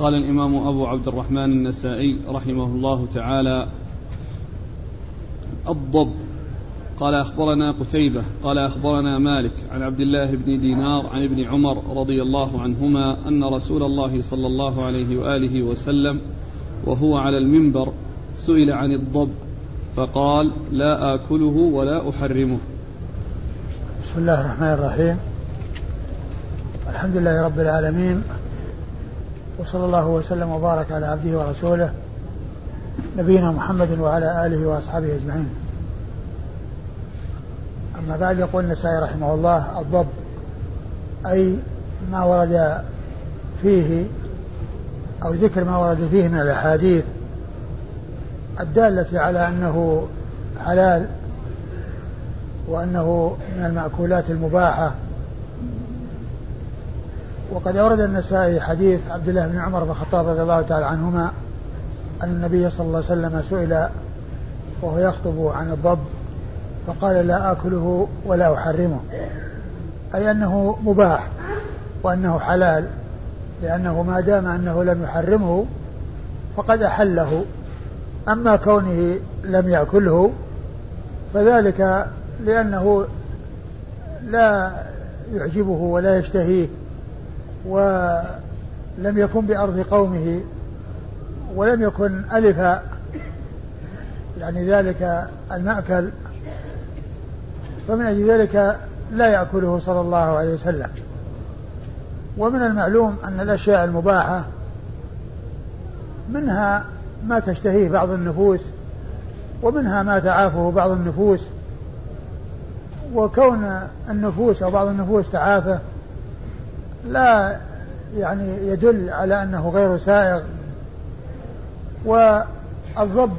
قال الإمام أبو عبد الرحمن النسائي رحمه الله تعالى الضب. قال أخبرنا قتيبة قال أخبرنا مالك عن عبد الله بن دينار عن ابن عمر رضي الله عنهما أن رسول الله صلى الله عليه وآله وسلم وهو على المنبر سئل عن الضب فقال لا آكله ولا أحرمه. بسم الله الرحمن الرحيم. الحمد لله رب العالمين وصلى الله وسلم وبارك على عبده ورسوله نبينا محمد وعلى آله وأصحابه أجمعين. أما بعد يقول النسائي رحمه الله الضب أي ما ورد فيه أو ذكر ما ورد فيه من الأحاديث الدالة على أنه حلال وأنه من المأكولات المباحة وقد أورد النسائي حديث عبد الله بن عمر بن الخطاب رضي الله تعالى عنهما أن النبي صلى الله عليه وسلم سئل وهو يخطب عن الضب فقال لا آكله ولا أحرمه أي أنه مباح وأنه حلال لأنه ما دام أنه لم يحرمه فقد أحله أما كونه لم يأكله فذلك لأنه لا يعجبه ولا يشتهيه. ولم يكن بأرض قومه ولم يكن ألف يعني ذلك المأكل فمن أجل ذلك لا يأكله صلى الله عليه وسلم. ومن المعلوم أن الأشياء المباحة منها ما تشتهيه بعض النفوس ومنها ما تعافه بعض النفوس وكون النفوس أو بعض النفوس تعافه لا يعني يدل على أنه غير سائغ. والضب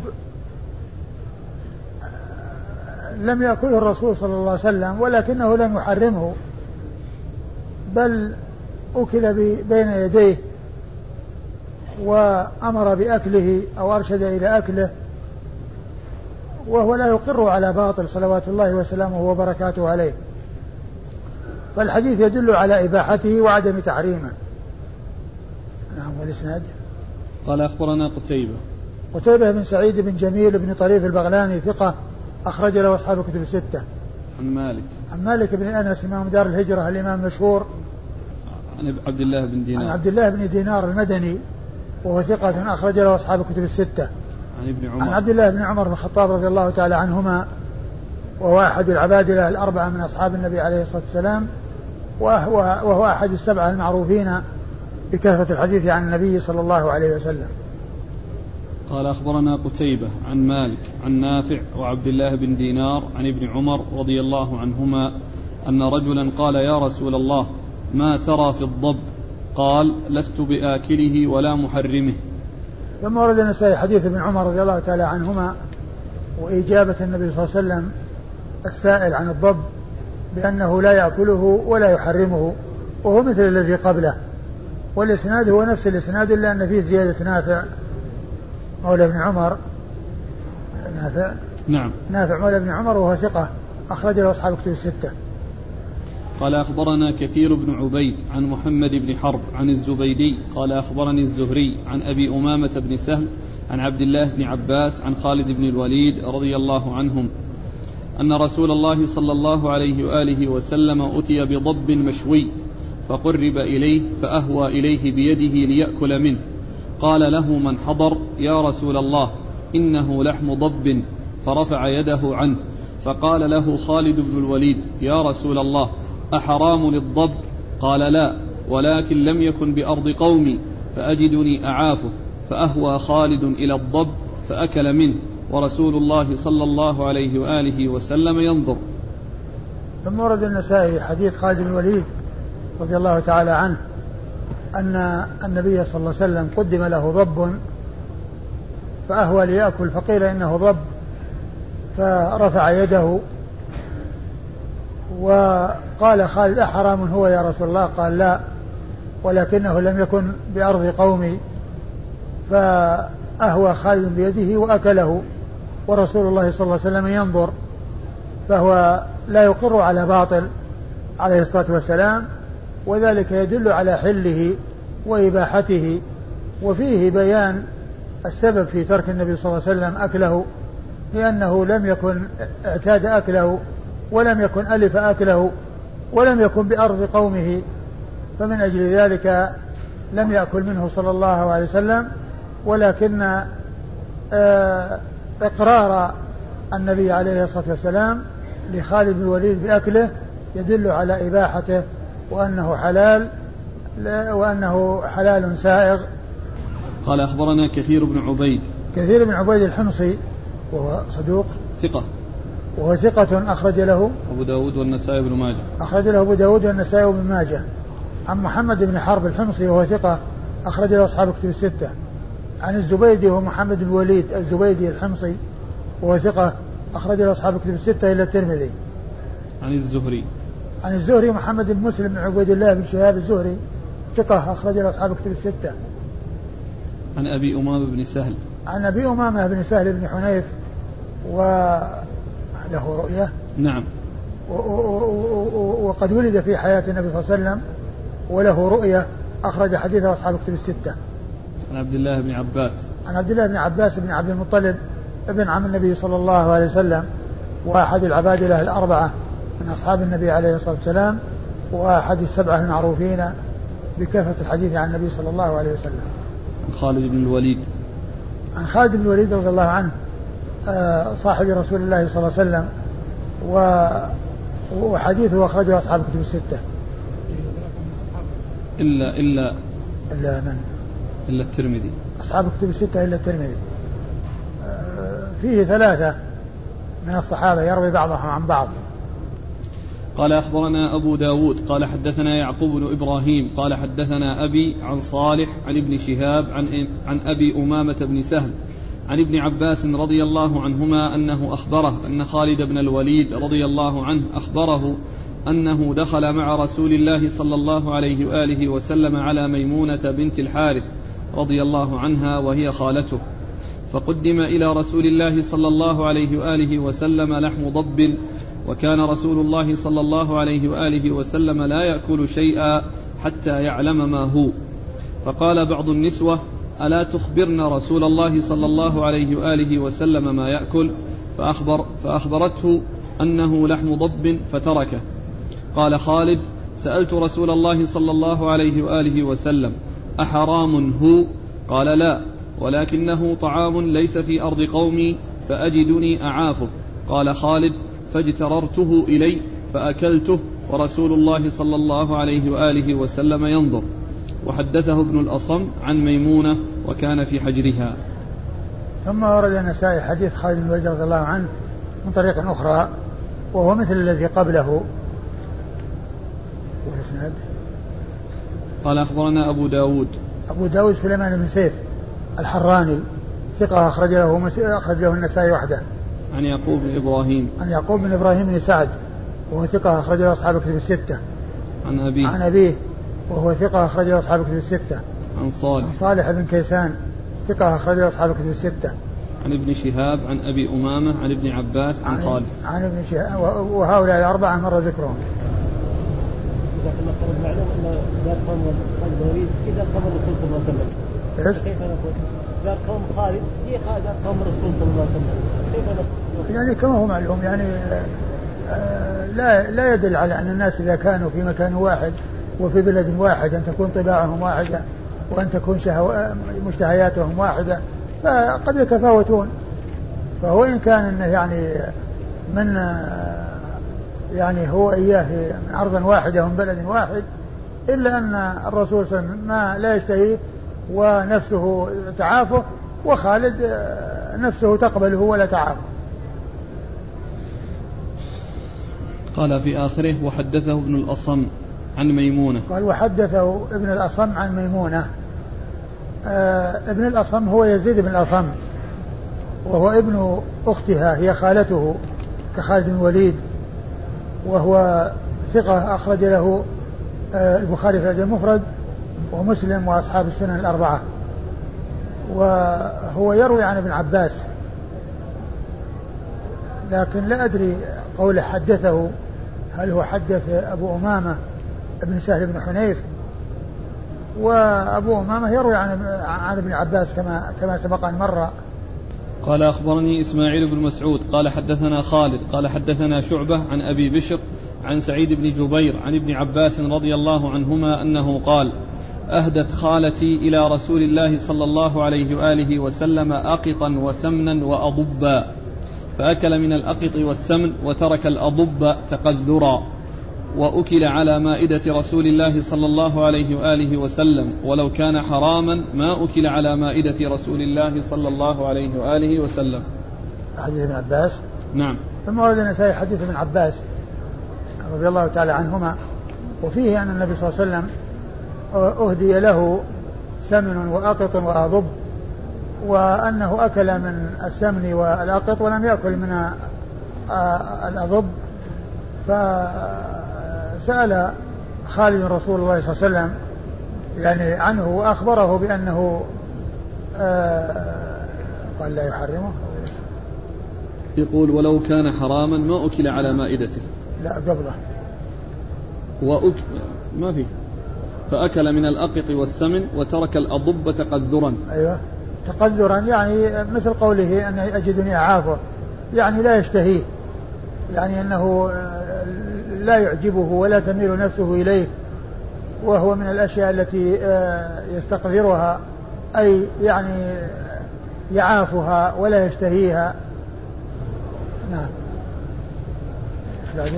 لم يأكله الرسول صلى الله عليه وسلم ولكنه لم يحرمه بل أكل بين يديه وأمر بأكله أو أرشد إلى أكله وهو لا يقر على باطل صلوات الله وسلامه وبركاته عليه. فالحديث يدل على إباحته وعدم تحريمه. نعم والإسناد؟ قال أخبرنا قتيبة. قتيبة بن سعيد بن جميل بن طريف البغلاني ثقة أخرج له أصحاب الكتب الستة. عن مالك. عن مالك بن أنس إمام دار الهجرة الإمام المشهور عن عبد الله بن دينار. عن عبد الله بن دينار المدني وهو ثقة أخرج له أصحاب الكتب الستة. عن ابن عمر. عن عبد الله بن عمر بن الخطاب رضي الله تعالى عنهما وهو أحد العبادلة الأربعة من أصحاب النبي عليه الصلاة والسلام. وهو, وهو أحد السبعة المعروفين بكثرة الحديث عن النبي صلى الله عليه وسلم. قال أخبرنا قتيبة عن مالك عن نافع وعبد الله بن دينار عن ابن عمر رضي الله عنهما أن رجلا قال يا رسول الله ما ترى في الضب؟ قال لست بآكله ولا محرمه. ثم ورد النسائي حديث ابن عمر رضي الله تعالى عنهما وإجابة النبي صلى الله عليه وسلم السائل عن الضب. بأنه لا يأكله ولا يحرمه وهو مثل الذي قبله. والإسناد هو نفس الإسناد إلا أن فيه زيادة نافع. مولى ابن عمر. نافع. نعم. نافع مولى ابن عمر وهو ثقة. أخرج له أصحاب كتب الستة. قال أخبرنا كثير بن عبيد عن محمد بن حرب عن الزبيدي. قال أخبرني الزهري عن أبي أمامة بن سهل عن عبد الله بن عباس عن خالد بن الوليد رضي الله عنهم أن رسول الله صلى الله عليه وآله وسلم أتي بضب مشوي فقرب إليه فأهوى إليه بيده ليأكل منه. قال له من حضر يا رسول الله إنه لحم ضب فرفع يده عنه. فقال له خالد بن الوليد يا رسول الله أحرام للضب؟ قال لا ولكن لم يكن بأرض قومي فأجدني أعافه. فأهوى خالد إلى الضب فأكل منه. ورسول الله صلى الله عليه وآله وسلم ينظر. ثم ورد النسائي حديث خالد بن الوليد رضي الله تعالى عنه أن النبي صلى الله عليه وسلم قدم له ضب فأهوى ليأكل فقيل إنه ضب فرفع يده وقال خالد أحرام هو يا رسول الله؟ قال لا ولكنه لم يكن بأرض قومي فأهوى خالد بيده وأكله. ورسول الله صلى الله عليه وسلم ينظر فهو لا يقر على باطل عليه الصلاة والسلام وذلك يدل على حله وإباحته وفيه بيان السبب في ترك النبي صلى الله عليه وسلم أكله لأنه لم يكن اعتاد أكله ولم يكن ألف أكله ولم يكن بأرض قومه فمن أجل ذلك لم يأكل منه صلى الله عليه وسلم ولكن آه، إقرار النبي عليه الصلاة والسلام لخالد بن الوليد بأكله يدل على إباحته وأنه حلال وأنه حلال سائغ. قال أخبرنا كثير بن عبيد. كثير بن عبيد الحمصي وهو صدوق. ثقة. وهو ثقة أخرج له. أبو داود والنسائي بن ماجه. أخرج له أبو داود والنسائي بن ماجه. عن محمد بن حرب الحمصي وهو ثقة أخرج له أصحاب كتب الستة. عن الزبيدي وهو محمد بن الوليد الزبيدي الحمصي وهو ثقة أخرج له أصحاب كتب الستة إلى الترمذي. عن الزهري. عن الزهري محمد بن مسلم بن عبيد الله بن شهاب الزهري ثقة أخرج له أصحاب كتب الستة. عن أبي أمامة بن سهل. عن أبي أمامة بن سهل بن حنيف وله رؤية. نعم. وقد ولد في حياة النبي صلى الله عليه وسلم وله رؤية أخرج حديثه أصحاب كتب الستة. عن عبد الله بن عباس. عن عبد الله بن عباس بن عبد المطلب ابن عم النبي صلى الله عليه وسلم وأحد العبادلة الأربعة من أصحاب النبي عليه الصلاة والسلام وأحد السبعة المعروفين بكثرة الحديث عن النبي صلى الله عليه وسلم. عن خالد بن الوليد. عن خالد بن الوليد رضي الله عنه آه، صاحب رسول الله صلى الله عليه وسلم وحديثه أخرجه أصحاب الكتب الستة. إلا إلا إلا من؟ إلا الترمذي. أصحاب الكتب الستة إلا الترمذي. آه، فيه ثلاثة من الصحابة يروي بعضهم عن بعض. قال أخبرنا أبو داود قال حدثنا يعقوب بن إبراهيم قال حدثنا أبي عن صالح عن ابن شهاب عن, عن أبي أمامة بن سهل عن ابن عباس رضي الله عنهما أنه أخبره أن خالد بن الوليد رضي الله عنه أخبره أنه دخل مع رسول الله صلى الله عليه وآله وسلم على ميمونة بنت الحارث رضي الله عنها وهي خالته. فقدم إلى رسول الله صلى الله عليه وآله وسلم لحم ضب وكان رسول الله صلى الله عليه وآله وسلم لا يأكل شيئا حتى يعلم ما هو. فقال بعض النسوة ألا تخبرن رسول الله صلى الله عليه وآله وسلم ما يأكل؟ فأخبر فأخبرته أنه لحم ضب فتركه. قال خالد سألت رسول الله صلى الله عليه وآله وسلم أحرام هو؟ قال لا ولكنه طعام ليس في أرض قومي فأجدني أعافه. قال خالد فاجتررته إلي فأكلته ورسول الله صلى الله عليه وآله وسلم ينظر. وحدثه ابن الأصم عن ميمونة وكان في حجرها. ثم ورد النسائي حديث خالد بن الوليد رضي الله عنه من طريق أخرى وهو مثل الذي قبله. والإسناد قال أخبرنا أبو داود. أبو داود سليمان بن سيف الحراني ثقة أخرج له أخرج له النسائي وحده. عن يعقوب بن إبراهيم. عن يعقوب بن إبراهيم بن سعد وهو ثقة أخرج له أصحاب الكتب الستة. عن أبيه. عن أبيه وهو ثقة أخرج له أصحاب الكتب الستة. عن صالح. عن صالح بن كيسان ثقة أخرج له أصحاب الكتب الستة. عن ابن شهاب عن أبي أمامة عن ابن عباس عن, عن خالد عن ابن شهاب وهؤلاء الأربعة مر ذكرهم. دار قوم قام الرسول صلى الله عليه وسلم إيش؟ كيف نقول؟ دار قوم خالد هي دار قوم الرسول صلى الله عليه وسلم كيف نقول؟ يعني كما هو معلوم يعني آه لا لا يدل على أن الناس إذا كانوا في مكان واحد وفي بلد واحد أن تكون طباعهم واحدة وأن تكون شهو... مشتهياتهم واحدة فقد يتفاوتون فهو إن كان إنه يعني من يعني هو إياه من أرض واحدة ومن بلد واحد إلا أن الرسول صلى الله عليه وسلم ما لا يشتهيه ونفسه تعافه وخالد نفسه تقبله ولا تعافه. قال في آخره وحدثه ابن الأصم عن ميمونة. قال وحدثه ابن الأصم عن ميمونة. آه ابن الأصم هو يزيد بن الأصم وهو ابن أختها هي خالته كخالد بن الوليد. وهو ثقة أخرج له آه البخاري في الأدب المفرد ومسلم وأصحاب السنن الأربعة. وهو يروي عن ابن عباس لكن لا أدري قوله حدثه هل هو حدث أبو أمامة ابن سهل بن حنيف؟ وأبو أمامة يروي عن عن ابن عباس كما كما سبق أن مر. قال أخبرني إسماعيل بن مسعود قال حدثنا خالد قال حدثنا شعبة عن أبي بشر عن سعيد بن جبير عن ابن عباس رضي الله عنهما أنه قال أهدت خالتي إلى رسول الله صلى الله عليه وآله وسلم أقطا وسمنا وأضبا فأكل من الأقط والسمن وترك الأضب تقذرا وأكل على مائدة رسول الله صلى الله عليه وآله وسلم ولو كان حراما ما أكل على مائدة رسول الله صلى الله عليه وآله وسلم. حديث ابن عباس؟ نعم. ثم ورد النسائي حديث ابن عباس رضي الله تعالى عنهما وفيه أن النبي صلى الله عليه وسلم أهدي له سمن وأقط وأضب وأنه أكل من السمن والأقط ولم يأكل من الأضب فسأل خالد رسول الله صلى الله عليه وسلم يعني عنه وأخبره بأنه قال لا يحرمه. يقول ولو كان حراما ما أكل على مائدته. لا قبله وأك... ما في. فأكل من الأقط والسمن وترك الأضب تقذرا. أيوه. تقذرا يعني مثل قوله أن أجدني أعافه. يعني لا يشتهيه. يعني أنه آه، لا يعجبه ولا تميل نفسه إليه وهو من الأشياء التي آه، يستقذرها أي يعني يعافها ولا يشتهيها. نعم. بعد؟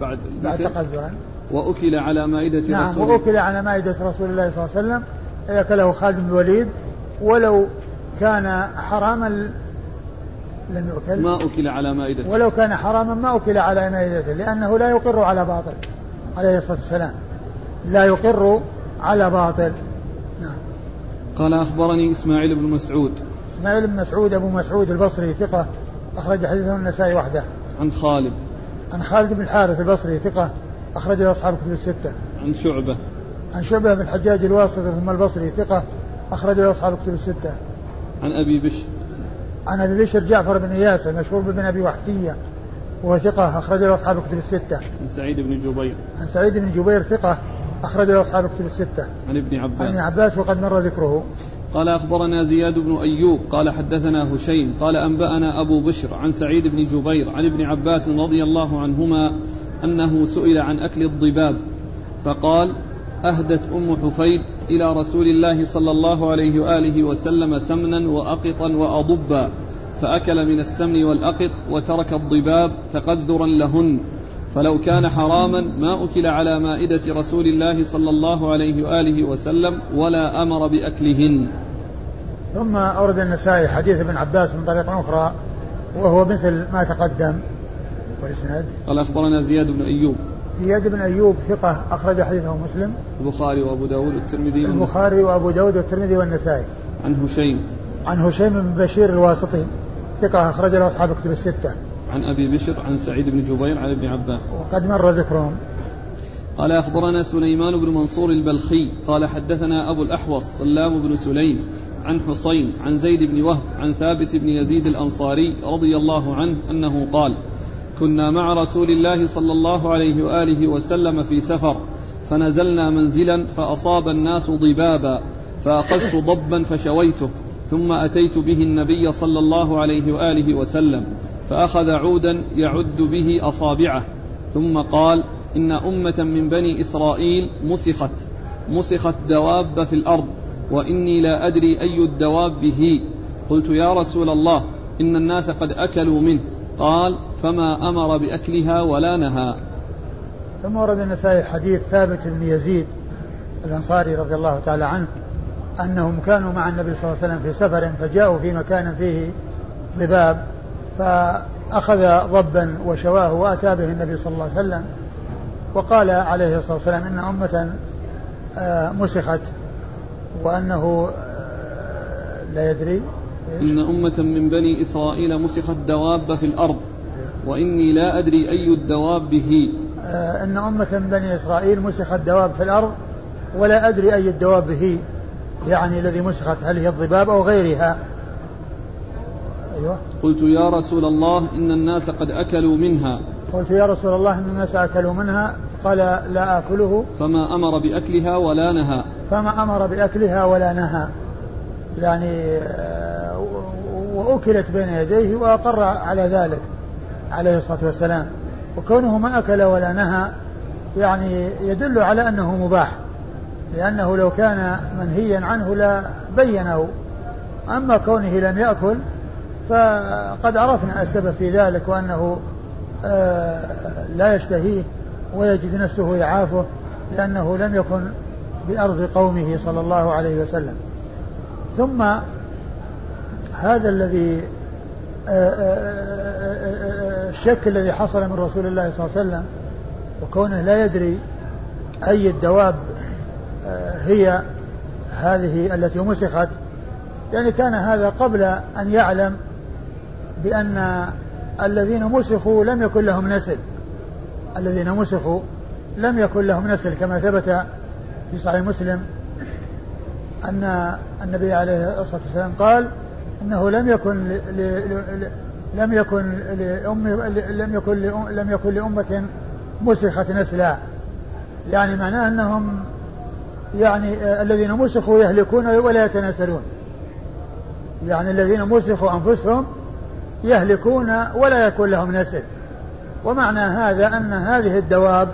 بعد بعد تقذرا وأكل على مائدة نعم رسول وأكل على مائدة رسول الله صلى الله عليه وسلم أكله خالد بن الوليد ولو كان حراما لم يؤكل ما أكل على مائدته ولو كان حراما ما أكل على مائدته لأنه لا يقر على باطل عليه الصلاة والسلام لا يقر على باطل نعم قال أخبرني إسماعيل بن مسعود إسماعيل بن مسعود أبو مسعود البصري ثقة أخرج حديثه النسائي وحده عن خالد عن خالد بن الحارث البصري ثقة أخرج له أصحاب كتب الستة. عن شعبة. عن شعبة بن الحجاج الواسطي ثم البصري ثقة أخرج له أصحاب كتب الستة. عن أبي بشر. عن أبي بشر جعفر بن إياس المشهور بن أبي وحشية وهو ثقة أخرج له أصحاب كتب الستة. عن سعيد بن جبير. عن سعيد بن جبير ثقة أخرج له أصحاب كتب الستة. عن ابن عباس. عن ابن عباس وقد مر ذكره. قال أخبرنا زياد بن أيوب قال حدثنا هشيم قال أنبأنا أبو بشر عن سعيد بن جبير عن ابن عباس رضي الله عنهما أنه سئل عن أكل الضباب فقال أهدت أم حفيد إلى رسول الله صلى الله عليه وآله وسلم سمنا وأقطا وأضبا فأكل من السمن والأقط وترك الضباب تقذرا لهن. فلو كان حراما ما أكل على مائدة رسول الله صلى الله عليه وآله وسلم ولا أمر بأكلهن. ثم أورد النسائي حديث ابن عباس من طريق أخرى وهو مثل ما تقدم. والإسناد؟ قال أخبرنا زياد بن أيوب. زياد بن أيوب ثقة أخرج حديثه مسلم. البخاري وأبو داود والترمذي البخاري وأبو داود والترمذي والنسائي. عن هشيم. عن هشيم بن بشير الواسطي ثقة أخرج له أصحاب كتب الستة. عن أبي بشر عن سعيد بن جبير عن ابن عباس. وقد مر ذكرهم. قال أخبرنا سليمان بن منصور البلخي قال حدثنا أبو الأحوص سلام بن سليم عن حصين عن زيد بن وهب عن ثابت بن يزيد الأنصاري رضي الله عنه أنه قال كنا مع رسول الله صلى الله عليه وآله وسلم في سفر فنزلنا منزلا فأصاب الناس ضبابا فاخذت ضبا فشويته ثم أتيت به النبي صلى الله عليه وآله وسلم فأخذ عودا يعد به أصابعه ثم قال إن أمة من بني إسرائيل مسخت مسخت دواب في الأرض وإني لا أدري أي الدواب هي قلت يا رسول الله إن الناس قد أكلوا منه. قال فما أمر بأكلها ولا نهى. ثم ورد النسائي حديث ثابت بن يزيد الأنصاري رضي الله تعالى عنه أنهم كانوا مع النبي صلى الله عليه وسلم في سفر فجاءوا في مكان فيه ضباب فأخذ ضبا وشواه وأتى به النبي صلى الله عليه وسلم وقال عليه الصلاة والسلام إن أمة آه، مسخت وأنه آه، لا يدري إن أمة من بني إسرائيل مسخت دواب في الأرض. وإني لا أدري أي الدواب هي آه إن أمة من بني إسرائيل مسخت دواب في الأرض ولا أدري أي الدواب هي يعني الذي مسخت هل هي الضباب أو غيرها. أيوة. قلت يا رسول الله إن الناس قد أكلوا منها. قلت يا رسول الله إن الناس أكلوا منها. قال لا آكله. فما أمر بأكلها ولا نهى. فما أمر بأكلها ولا نهى. يعني آه، وأكلت بين يديه وأقر على ذلك. عليه الصلاة والسلام. وكونه ما أكل ولا نهى يعني يدل على أنه مباح. لأنه لو كان منهيا عنه لا بينه. أما كونه لم يأكل فقد عرفنا السبب في ذلك وأنه آه، لا يشتهيه ويجد نفسه يعافه لأنه لم يكن بأرض قومه صلى الله عليه وسلم. ثم هذا الذي آه، آه، الشك الذي حصل من رسول الله صلى الله عليه وسلم وكونه لا يدري أي الدواب هي هذه التي مسخت يعني كان هذا قبل أن يعلم بأن الذين مسخوا لم يكن لهم نسل الذين مسخوا لم يكن لهم نسل كما ثبت في صحيح مسلم أن النبي عليه الصلاة والسلام قال إنه لم يكن. لم يكن لأم لم يكن لم يكن لأمة مسخت نسلا. يعني معناه أنهم يعني الذين مسخوا يهلكون ولا يتناسلون. يعني الذين مسخوا أنفسهم يهلكون ولا يكون لهم نسل. ومعنى هذا أن هذه الدواب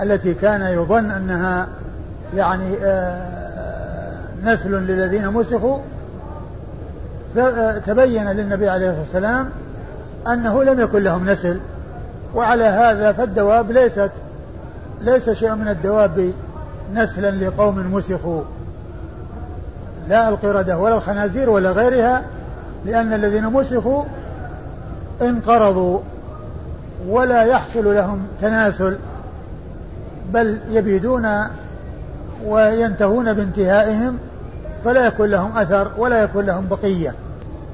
التي كان يظن أنها يعني آه، نسل للذين مسخوا تبين للنبي عليه الصلاة والسلام أنه لم يكن لهم نسل وعلى هذا فالدواب ليست ليس شيء من الدواب نسلا لقوم مسخوا. لا القردة ولا الخنازير ولا غيرها لأن الذين مسخوا انقرضوا ولا يحصل لهم تناسل بل يبيدون وينتهون بانتهائهم فلا يكون لهم أثر ولا يكون لهم بقية.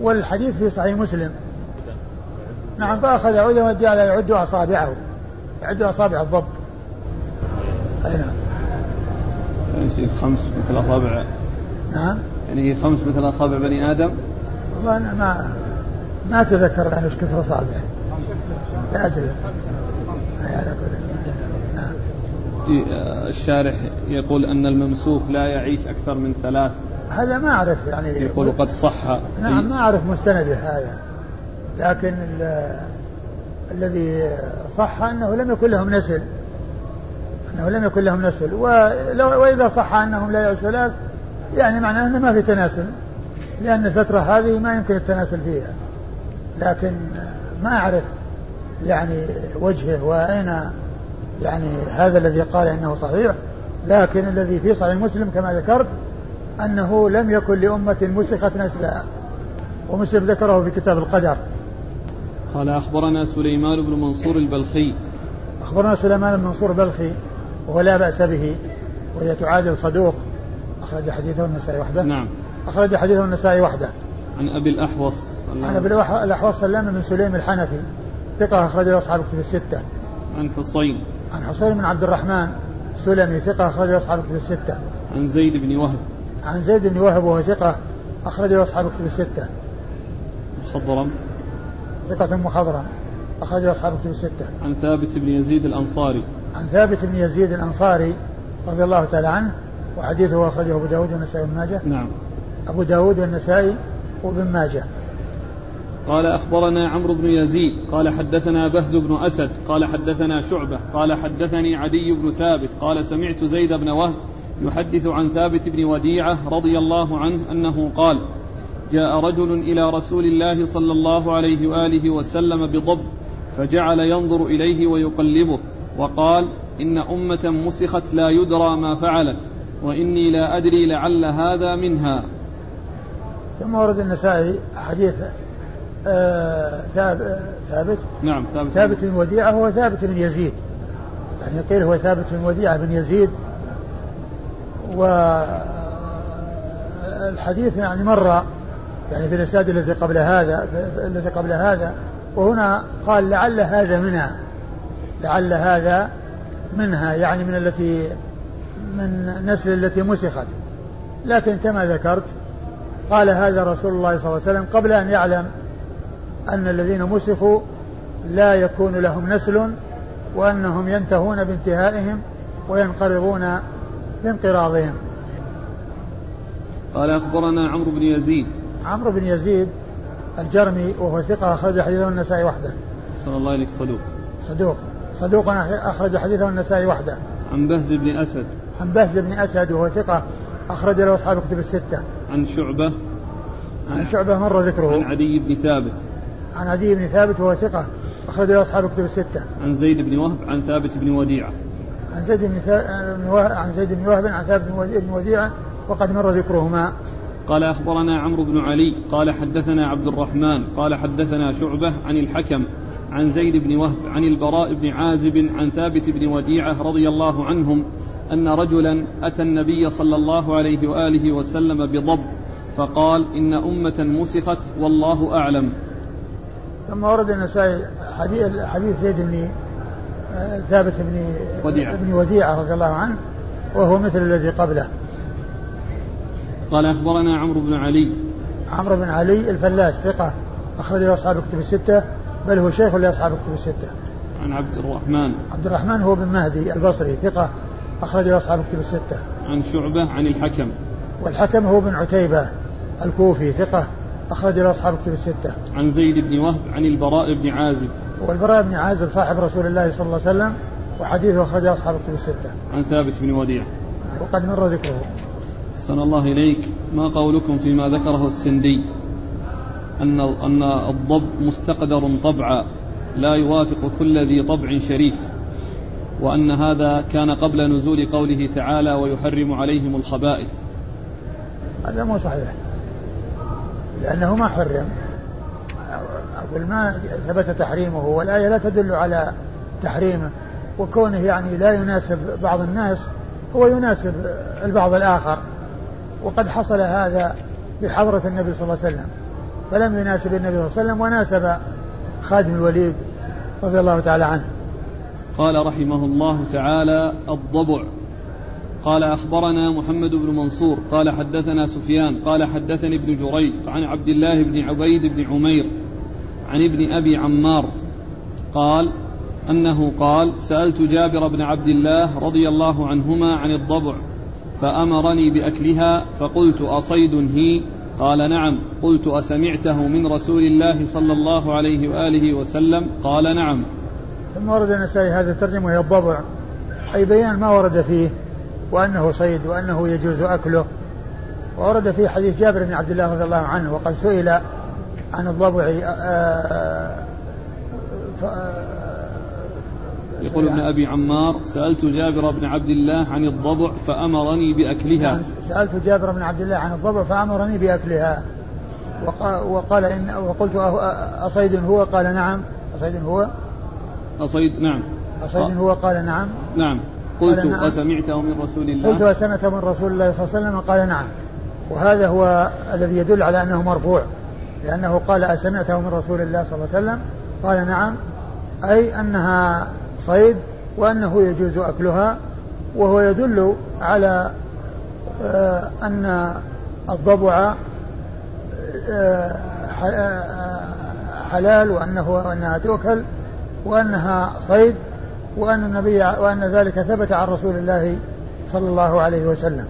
والحديث في صحيح مسلم. نعم فأخذ عودا وجعل يعد أصابعه. يعد أصابع الضب. أي نعم. يعني خمس مثل أصابع. نعم. يعني هي خمس مثل أصابع بني آدم؟ والله أنا ما ما أتذكر الآن وش كثر أصابعه. لا أدري. نعم. الشارح يقول أن الممسوخ لا يعيش أكثر من ثلاث هذا ما أعرف يعني يقول قد صح نعم ما أعرف مستنده هذا. لكن الذي صح أنه لم يكن لهم نسل. أنه لم يكن لهم نسل. ولو وإذا صح أنهم لا يعيش ثلاث يعني معناه أنه ما في تناسل. لأن الفترة هذه ما يمكن التناسل فيها. لكن ما أعرف يعني وجهه وأين يعني هذا الذي قال إنه صحيح. لكن الذي في صحيح مسلم كما ذكرت أنه لم يكن لأمة مسخت نسلها ومسلم ذكره في كتاب القدر. قال أخبرنا سليمان بن منصور البلخي. أخبرنا سليمان بن منصور البلخي وهو لا بأس به وهي تعادل صدوق. أخرج حديثه النسائي وحده. نعم. أخرج حديثه النسائي وحده. عن أبي الأحوص. عن أبي الأحوص سلام بن سليم الحنفي. ثقة أخرج له أصحاب الكتب الستة. عن حصين. عن حصين بن عبد الرحمن سلمي ثقة أخرج له أصحاب الكتب الستة. عن زيد بن وهب. عن زيد بن وهب وهو ثقة أخرج له أصحاب الكتب الستة. مخضرم ثقة مخضرم أخرج له أصحاب الكتب الستة. عن ثابت بن يزيد الأنصاري. عن ثابت بن يزيد الأنصاري رضي الله تعالى عنه وحديثه أخرجه أبو داود والنسائي وابن ماجه. نعم. أبو داود والنسائي وابن ماجه. قال أخبرنا عمرو بن يزيد قال حدثنا بهز بن أسد قال حدثنا شعبة قال حدثني عدي بن ثابت قال سمعت زيد بن وهب يحدث عن ثابت بن وديعة رضي الله عنه أنه قال جاء رجل إلى رسول الله صلى الله عليه وآله وسلم بضب فجعل ينظر إليه ويقلبه وقال إن أمة مسخت لا يدرى ما فعلت وإني لا أدري لعل هذا منها. ثم ورد النسائي حديث آه ثابت. نعم ثابت ثابت بن وديعة هو ثابت بن يزيد. يعني قيل هو ثابت بن وديعة بن يزيد والحديث يعني مر يعني في الإسناد الذي قبل هذا الذي قبل هذا وهنا قال لعل هذا منها لعل هذا منها يعني من التي من نسل التي مسخت. لكن كما ذكرت قال هذا رسول الله صلى الله عليه وسلم قبل أن يعلم أن الذين مسخوا لا يكون لهم نسل وأنهم ينتهون بانتهائهم وينقرضون بانقراضهم قال أخبرنا عمرو بن يزيد. عمرو بن يزيد الجرمي وهو ثقة أخرج حديثه النسائي وحده. صلى الله عليك صدوق. صدوق. صدوق أخرج حديثه النسائي وحده. عن بهز بن أسد. عن بهز بن أسد وهو ثقة أخرج له أصحاب الكتب الستة. عن شعبة. عن شعبة مر ذكره. عن عدي بن ثابت. عن عدي بن ثابت وهو ثقة أخرج له أصحاب الكتب الستة. عن زيد بن وهب عن ثابت بن وديعة. عن زيد بن عن زيد بن وهب عن ثابت بن وديعة وقد مر ذكرهما. قال أخبرنا عمرو بن علي قال حدثنا عبد الرحمن قال حدثنا شعبة عن الحكم عن زيد بن وهب عن البراء بن عازب عن ثابت بن وديعة رضي الله عنهم أن رجلا أتى النبي صلى الله عليه وآله وسلم بضب فقال إن أمة مسخت والله أعلم. ثم ورد النسائي حديث زيد بن ثابت بن وديعة. بن وديعة رضي الله عنه وهو مثل الذي قبله. قال أخبرنا عمرو بن علي. عمرو بن علي الفلاس ثقة أخرج له أصحاب الكتب الستة بل هو شيخ لأصحاب الكتب الستة. عن عبد الرحمن. عبد الرحمن هو بن مهدي البصري ثقة أخرج له أصحاب الكتب الستة. عن شعبة عن الحكم. والحكم هو بن عتيبة الكوفي ثقة أخرج له أصحاب الكتب الستة. عن زيد بن وهب عن البراء بن عازب. والبراء بن عازب صاحب رسول الله صلى الله عليه وسلم وحديثه أخرجه أصحاب الكتب الستة. عن ثابت بن وديع. وقد مر ذكره. أحسن الله إليك. ما قولكم فيما ذكره السندي؟ أن أن الضب مستقدر طبعا لا يوافق كل ذي طبع شريف وأن هذا كان قبل نزول قوله تعالى ويحرم عليهم الخبائث هذا مو صحيح لأنه ما حرم. أقول ما ثبت تحريمه والآية لا تدل على تحريمه وكونه يعني لا يناسب بعض الناس هو يناسب البعض الآخر. وقد حصل هذا بحضرة النبي صلى الله عليه وسلم فلم يناسب النبي صلى الله عليه وسلم وناسب خادم الوليد رضي الله تعالى عنه. قال رحمه الله تعالى الضبع. قال أخبرنا محمد بن منصور قال حدثنا سفيان قال حدثني ابن جريج عن عبد الله بن عبيد بن عمير عن ابن أبي عمار قال أنه قال سألت جابر بن عبد الله رضي الله عنهما عن الضبع فأمرني بأكلها فقلت أصيد هي؟ قال نعم. قلت أسمعته من رسول الله صلى الله عليه وآله وسلم؟ قال نعم. ثم ورد النسائي هذا الترجمة وهي الضبع. أي بيان ما ورد فيه وأنه صيد وأنه يجوز أكله. وورد في حديث جابر بن عبد الله رضي الله عنه وقد سئل عن الضبع آه، يقول ابن أبي عمار سألت جابر بن عبد الله عن الضبع فأمرني بأكلها. نعم، سألت جابر بن عبد الله عن الضبع فأمرني بأكلها. وقال إن وقلت أصيد هو؟ قال نعم. أصيد هو؟ أصيد نعم. أصيد هو؟ قال نعم. نعم. قلت نعم. أسمعته من رسول الله؟ قلت أسمعته من رسول الله صلى الله عليه وسلم قال نعم. وهذا هو الذي يدل على أنه مرفوع. لأنه قال أسمعته من رسول الله صلى الله عليه وسلم قال نعم أي أنها صيد وأنه يجوز أكلها وهو يدل على آه، أن الضبع آه، آه، حلال وأنه أنها تؤكل وأنها صيد وأن النبي وأن ذلك ثبت عن رسول الله صلى الله عليه وسلم.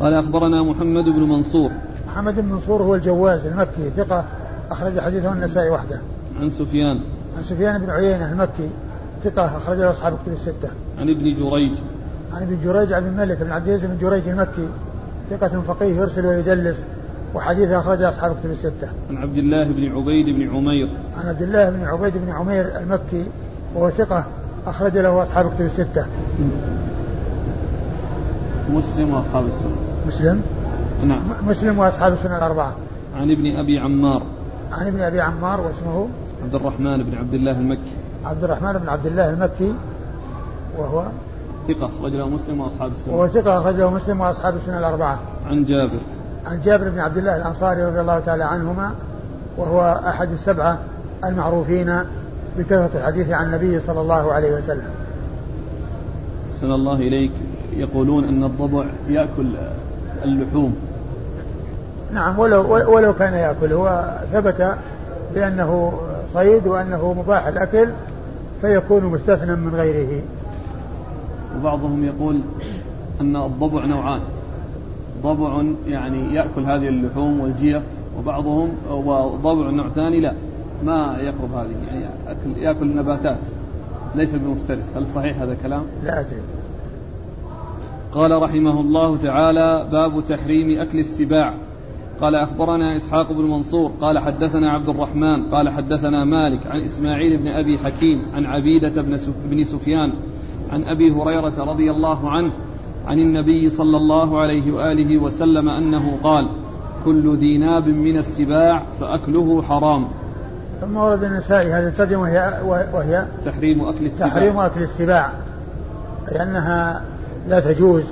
قال أخبرنا محمد بن منصور محمد بن منصور هو الجواز المكي ثقة أخرج حديثه النسائي وحده عن سفيان عن سفيان بن عيينة المكي ثقة أخرج له أصحاب الكتب الستة. عن ابن جريج. عن ابن جريج عن الملك بن عبد العزيز بن جريج المكي ثقة فقيه يرسل ويدلس وحديثه أخرج أصحاب الكتب الستة. عن عبد الله بن عبيد بن عمير. عن عبد الله بن عبيد بن عمير المكي وهو ثقة أخرج له أصحاب الكتب الستة. مسلم وأصحاب السنة. مسلم؟ نعم. مسلم وأصحاب السنة الأربعة. عن ابن أبي عمار. عن ابن أبي عمار واسمه؟ عبد الرحمن بن عبد الله المكي. عبد الرحمن بن عبد الله المكي وهو؟ ثقة أخرج له مسلم وأصحاب السنة. وهو ثقة أخرج له مسلم وأصحاب السنة الأربعة. عن جابر. عن جابر بن عبد الله الأنصاري رضي الله تعالى عنهما وهو أحد السبعة المعروفين بكثرة الحديث عن النبي صلى الله عليه وسلم. سن الله إليك. يقولون أن الضبع يأكل اللحوم. نعم ولو ولو كان يأكل. هو ثبت بأنه صيد وأنه مباح الأكل فيكون مستثنى من غيره. وبعضهم يقول أن الضبع نوعان. ضبع يعني يأكل هذه اللحوم والجيف وبعضهم وضبع نوع ثاني لا ما يقرب هذه. يعني أكل يأكل نباتات. ليس بمفترس. هل صحيح هذا الكلام؟ لا أدري. قال رحمه الله تعالى باب تحريم أكل السباع. قال أخبرنا إسحاق بن منصور قال حدثنا عبد الرحمن قال حدثنا مالك عن إسماعيل بن أبي حكيم عن عبيدة بن سفيان عن أبي هريرة رضي الله عنه عن النبي صلى الله عليه وآله وسلم أنه قال كل ذي ناب من السباع فأكله حرام. ثم ورد النسائي هذه الترجمة وهي, وهي تحريم أكل السباع. تحريم أكل السباع لأنها لا تجوز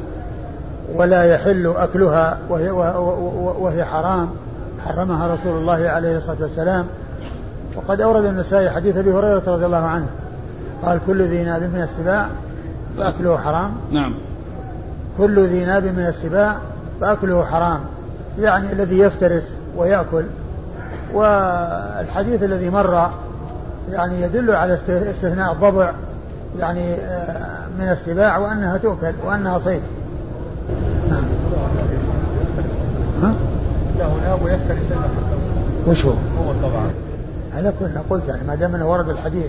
ولا يحل أكلها وهي, وهي حرام. حرمها رسول الله عليه الصلاة والسلام. وقد أورد النسائي حديث أبي هريرة رضي الله عنه. قال كل ذي ناب من السباع فأكله حرام. نعم. كل ذي ناب من السباع فأكله حرام. يعني الذي يفترس ويأكل. والحديث الذي مر يعني يدل على استثناء الضبع يعني آه، من السباع وأنها تؤكل وأنها صيد. ها؟ له ناب ويفترس وش هو؟ هو طبعا. على كل قلت يعني ما دام إنه ورد الحديث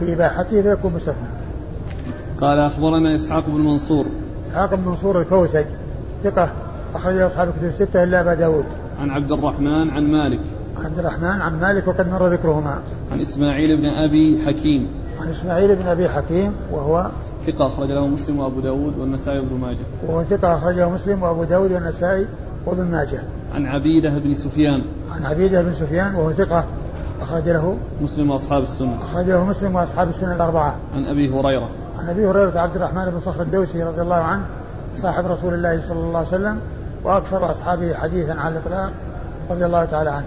بإباحته فيكون مستثنى. قال أخبرنا إسحاق بن منصور. إسحاق بن منصور الكوسج ثقة أخرج أصحاب الكتب الستة إلا أبا داود. عن عبد الرحمن عن مالك. عبد الرحمن عن مالك وقد مر ذكرهما. عن إسماعيل بن أبي حكيم. عن إسماعيل بن أبي حكيم وهو ثقة أخرج له مسلم وأبو داود والنسائي وابن ماجه. وهو ثقة أخرجه مسلم وأبو داود والنسائي وابن ماجه. عن عبيدة بن سفيان. عن عبيدة بن سفيان وهو ثقة أخرج له مسلم وأصحاب السنة. أخرج له مسلم وأصحاب السنة الأربعة. عن أبي هريرة. عن أبي هريرة عبد الرحمن بن صخر الدوسي رضي الله عنه صاحب رسول الله صلى الله عليه وسلم وأكثر أصحابه حديثا على الإطلاق رضي الله تعالى عنه.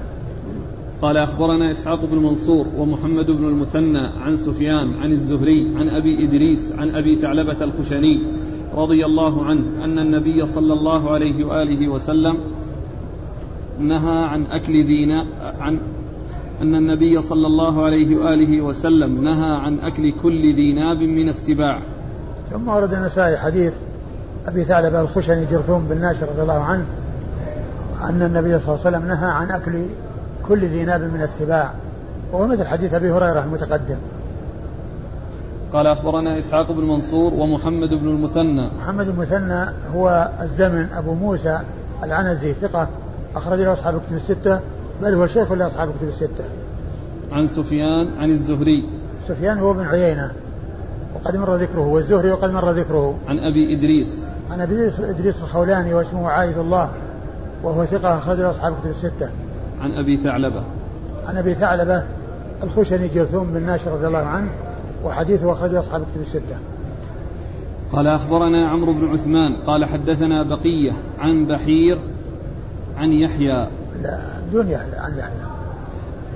قال أخبرنا إسحاق بن منصور ومحمد بن المثنى عن سفيان عن الزهري عن أبي إدريس عن أبي ثعلبة الخشني رضي الله عنه أن النبي صلى الله عليه وآله وسلم نهى عن أكل دينا عن أن النبي صلى الله عليه وآله وسلم نهى عن أكل كل ذي من السباع. ثم ورد النسائي حديث أبي ثعلبة الخشني جرثوم بن ناشر رضي الله عنه أن النبي صلى الله عليه وسلم نهى عن أكل كل ذي ناب من السباع. وهو مثل حديث أبي هريرة المتقدم. قال أخبرنا إسحاق بن منصور ومحمد بن المثنى. محمد المثنى هو الزمن أبو موسى العنزي ثقة أخرج له أصحاب الكتب الستة بل هو شيخ لأصحاب الكتب الستة. عن سفيان عن الزهري. سفيان هو بن عيينة. وقد مر ذكره والزهري وقد مر ذكره. عن أبي إدريس. عن أبي إدريس الخولاني واسمه عايد الله وهو ثقة أخرج له أصحاب الكتب الستة. عن أبي ثعلبة. عن أبي ثعلبة الخشني جرثوم بن ناشر رضي الله عنه وحديثه أخرجه أصحاب الكتب الستة. قال أخبرنا عمرو بن عثمان قال حدثنا بقية عن بحير عن يحيى. لا دون يحيى عن يحيى.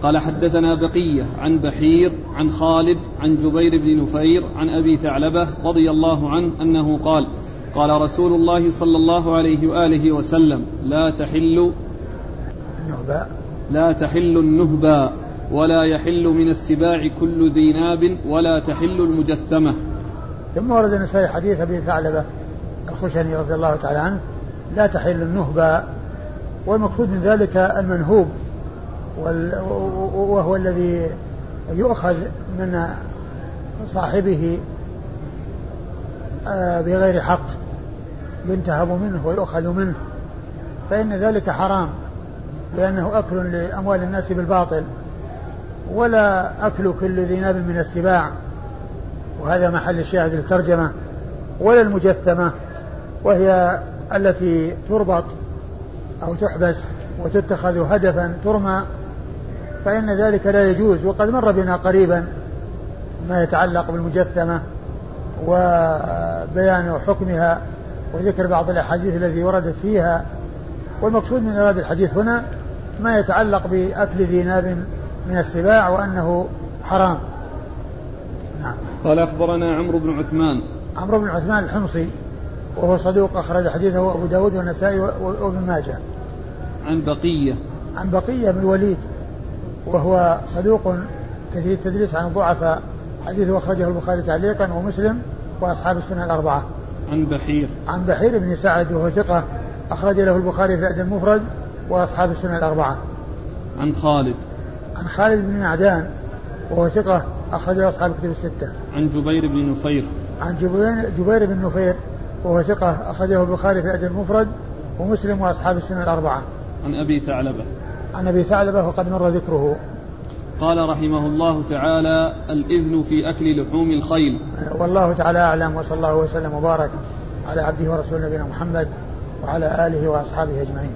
قال حدثنا بقية عن بحير عن خالد عن جبير بن نفير عن أبي ثعلبة رضي الله عنه أنه قال قال رسول الله صلى الله عليه وآله وسلم لا تحل النهباء لا تحل النهبا ولا يحل من السباع كل ذي ناب ولا تحل المجثمة. ثم ورد النسائي حديث أبي ثعلبة الخشني رضي الله تعالى عنه لا تحل النهبا والمقصود من ذلك المنهوب وهو الذي يؤخذ من صاحبه آه، بغير حق ينتهب منه ويؤخذ منه فإن ذلك حرام. لأنه أكل لأموال الناس بالباطل ولا أكل كل ذي ناب من السباع. وهذا محل الشاهد للترجمة ولا المجثمة وهي التي تربط أو تحبس وتتخذ هدفا ترمى. فإن ذلك لا يجوز وقد مر بنا قريبا ما يتعلق بالمجثمة وبيان حكمها وذكر بعض الأحاديث التي وردت فيها. والمقصود من إرادة الحديث هنا ما يتعلق بأكل ذي ناب من السباع وأنه حرام. نعم. قال أخبرنا عمرو بن عثمان. عمرو بن عثمان الحمصي وهو صدوق أخرج حديثه أبو داود والنسائي وابن ماجه. عن بقية. عن بقية بن الوليد وهو صدوق كثير التدريس عن الضعفاء حديثه أخرجه البخاري تعليقا ومسلم وأصحاب السنة الأربعة. عن بحير. عن بحير بن سعد وهو ثقة أخرج له البخاري في الأدب المفرد وأصحاب السنة الأربعة. عن خالد. عن خالد بن معدان وهو ثقة أخرج له أصحاب الكتب الستة. عن جبير بن نفير. عن جبير, جبير بن نفير وهو ثقة أخرجه البخاري في الأدب المفرد ومسلم وأصحاب السنة الأربعة. عن أبي ثعلبة. عن أبي ثعلبة وقد مر ذكره. قال رحمه الله تعالى الإذن في أكل لحوم الخيل. والله تعالى أعلم وصلى الله وسلم وبارك على عبده ورسوله نبينا محمد وعلى آله وأصحابه أجمعين.